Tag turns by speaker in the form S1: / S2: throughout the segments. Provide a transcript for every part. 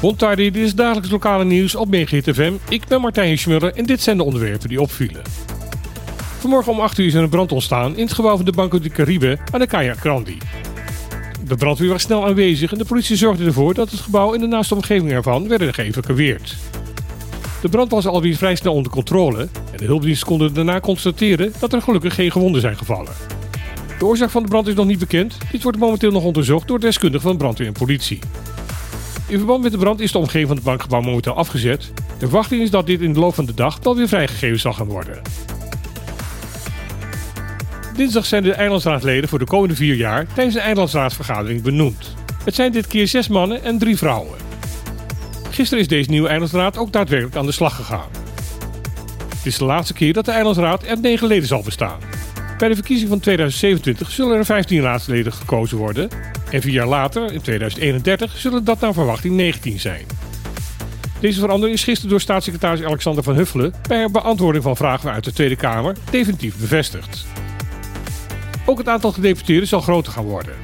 S1: Bontardi, dit is dagelijks lokale nieuws op FM. Ik ben Martijn Schmuller en dit zijn de onderwerpen die opvielen. Vanmorgen om 8 uur is er een brand ontstaan in het gebouw van de Banco de Caribe aan de Caia Grandi. De brandweer was snel aanwezig en de politie zorgde ervoor dat het gebouw en de naaste omgeving ervan werden geëvacueerd. De brand was alweer vrij snel onder controle en de hulpdiensten konden daarna constateren dat er gelukkig geen gewonden zijn gevallen. De oorzaak van de brand is nog niet bekend. Dit wordt momenteel nog onderzocht door deskundigen van brandweer en politie. In verband met de brand is de omgeving van het bankgebouw momenteel afgezet. De verwachting is dat dit in de loop van de dag wel weer vrijgegeven zal gaan worden. Dinsdag zijn de eilandsraadleden voor de komende vier jaar tijdens een eilandsraadsvergadering benoemd. Het zijn dit keer zes mannen en drie vrouwen. Gisteren is deze nieuwe eilandsraad ook daadwerkelijk aan de slag gegaan. Het is de laatste keer dat de eilandsraad er negen leden zal bestaan. Bij de verkiezing van 2027 zullen er 15 raadsleden gekozen worden. En vier jaar later, in 2031, zullen dat naar verwachting 19 zijn. Deze verandering is gisteren door staatssecretaris Alexander van Huffelen bij beantwoording van vragen uit de Tweede Kamer definitief bevestigd. Ook het aantal gedeputeerden zal groter gaan worden.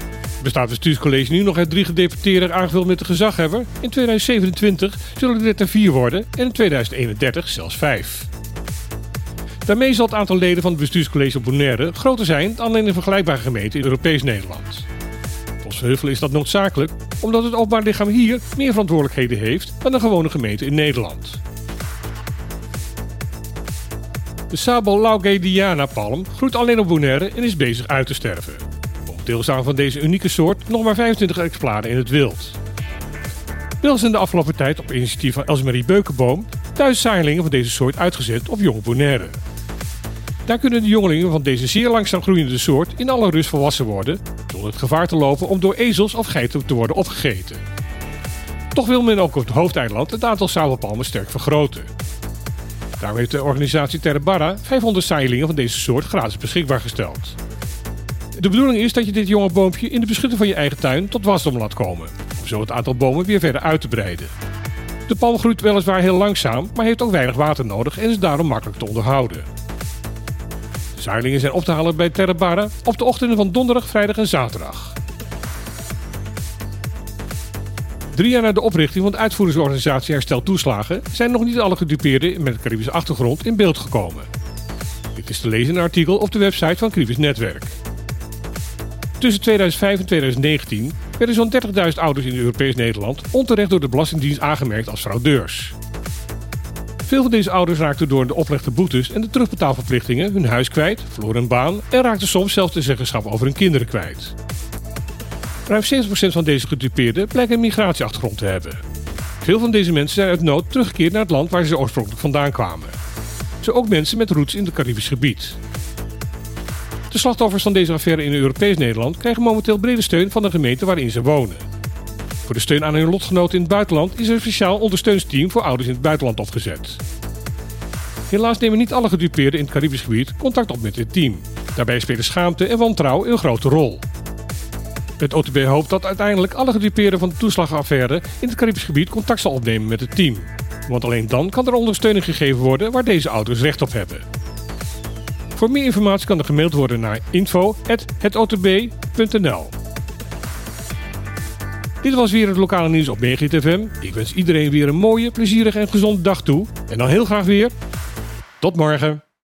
S1: Bestaat het bestuurscollege nu nog uit drie gedeputeerden aangevuld met de gezaghebber? In 2027 zullen dit er vier worden en in 2031 zelfs vijf. Daarmee zal het aantal leden van het bestuurscollege op Bonaire groter zijn dan in een vergelijkbare gemeente in Europees Nederland. Volgens Heuvel is dat noodzakelijk omdat het openbaar lichaam hier meer verantwoordelijkheden heeft dan een gewone gemeente in Nederland. De Sabo Lauge Diana palm groeit alleen op Bonaire en is bezig uit te sterven. Momenteel staan van deze unieke soort nog maar 25 exemplaren in het wild. Wel zijn de afgelopen tijd op initiatief van Elsemarie Beukenboom duizend zaailingen van deze soort uitgezet op jonge Bonaire. Daar kunnen de jongelingen van deze zeer langzaam groeiende soort in alle rust volwassen worden, zonder het gevaar te lopen om door ezels of geiten te worden opgegeten. Toch wil men ook op het hoofdeiland het aantal sabelpalmen sterk vergroten. Daarom heeft de organisatie Terra Barra 500 zaailingen van deze soort gratis beschikbaar gesteld. De bedoeling is dat je dit jonge boompje in de beschutting van je eigen tuin tot wasdom laat komen, om zo het aantal bomen weer verder uit te breiden. De palm groeit weliswaar heel langzaam, maar heeft ook weinig water nodig en is daarom makkelijk te onderhouden. De zaailingen zijn op te halen bij Terra Barra op de ochtenden van donderdag, vrijdag en zaterdag. Drie jaar na de oprichting van de uitvoeringsorganisatie Herstel Toeslagen zijn nog niet alle gedupeerden met een Caribische achtergrond in beeld gekomen. Dit is te lezen in een artikel op de website van Caribisch Netwerk. Tussen 2005 en 2019 werden zo'n 30.000 ouders in Europees Nederland onterecht door de Belastingdienst aangemerkt als fraudeurs. Veel van deze ouders raakten door de oplegde boetes en de terugbetaalverplichtingen hun huis kwijt, verloren een baan en raakten soms zelfs de zeggenschap over hun kinderen kwijt. Ruim 70% van deze gedupeerden blijken een migratieachtergrond te hebben. Veel van deze mensen zijn uit nood teruggekeerd naar het land waar ze oorspronkelijk vandaan kwamen. Zo ook mensen met roots in het Caribisch gebied. De slachtoffers van deze affaire in Europees Nederland krijgen momenteel brede steun van de gemeente waarin ze wonen. Voor de steun aan hun lotgenoten in het buitenland is een speciaal ondersteuningsteam voor ouders in het buitenland opgezet. Helaas nemen niet alle gedupeerden in het Caribisch gebied contact op met dit team. Daarbij spelen schaamte en wantrouwen een grote rol. Het OTB hoopt dat uiteindelijk alle gedupeerden van de toeslagaffaire in het Caribisch gebied contact zal opnemen met het team. Want alleen dan kan er ondersteuning gegeven worden waar deze ouders recht op hebben. Voor meer informatie kan er gemaild worden naar info.hetotb.nl Dit was weer het lokale nieuws op FM. Ik wens iedereen weer een mooie, plezierige en gezonde dag toe. En dan heel graag weer. Tot morgen.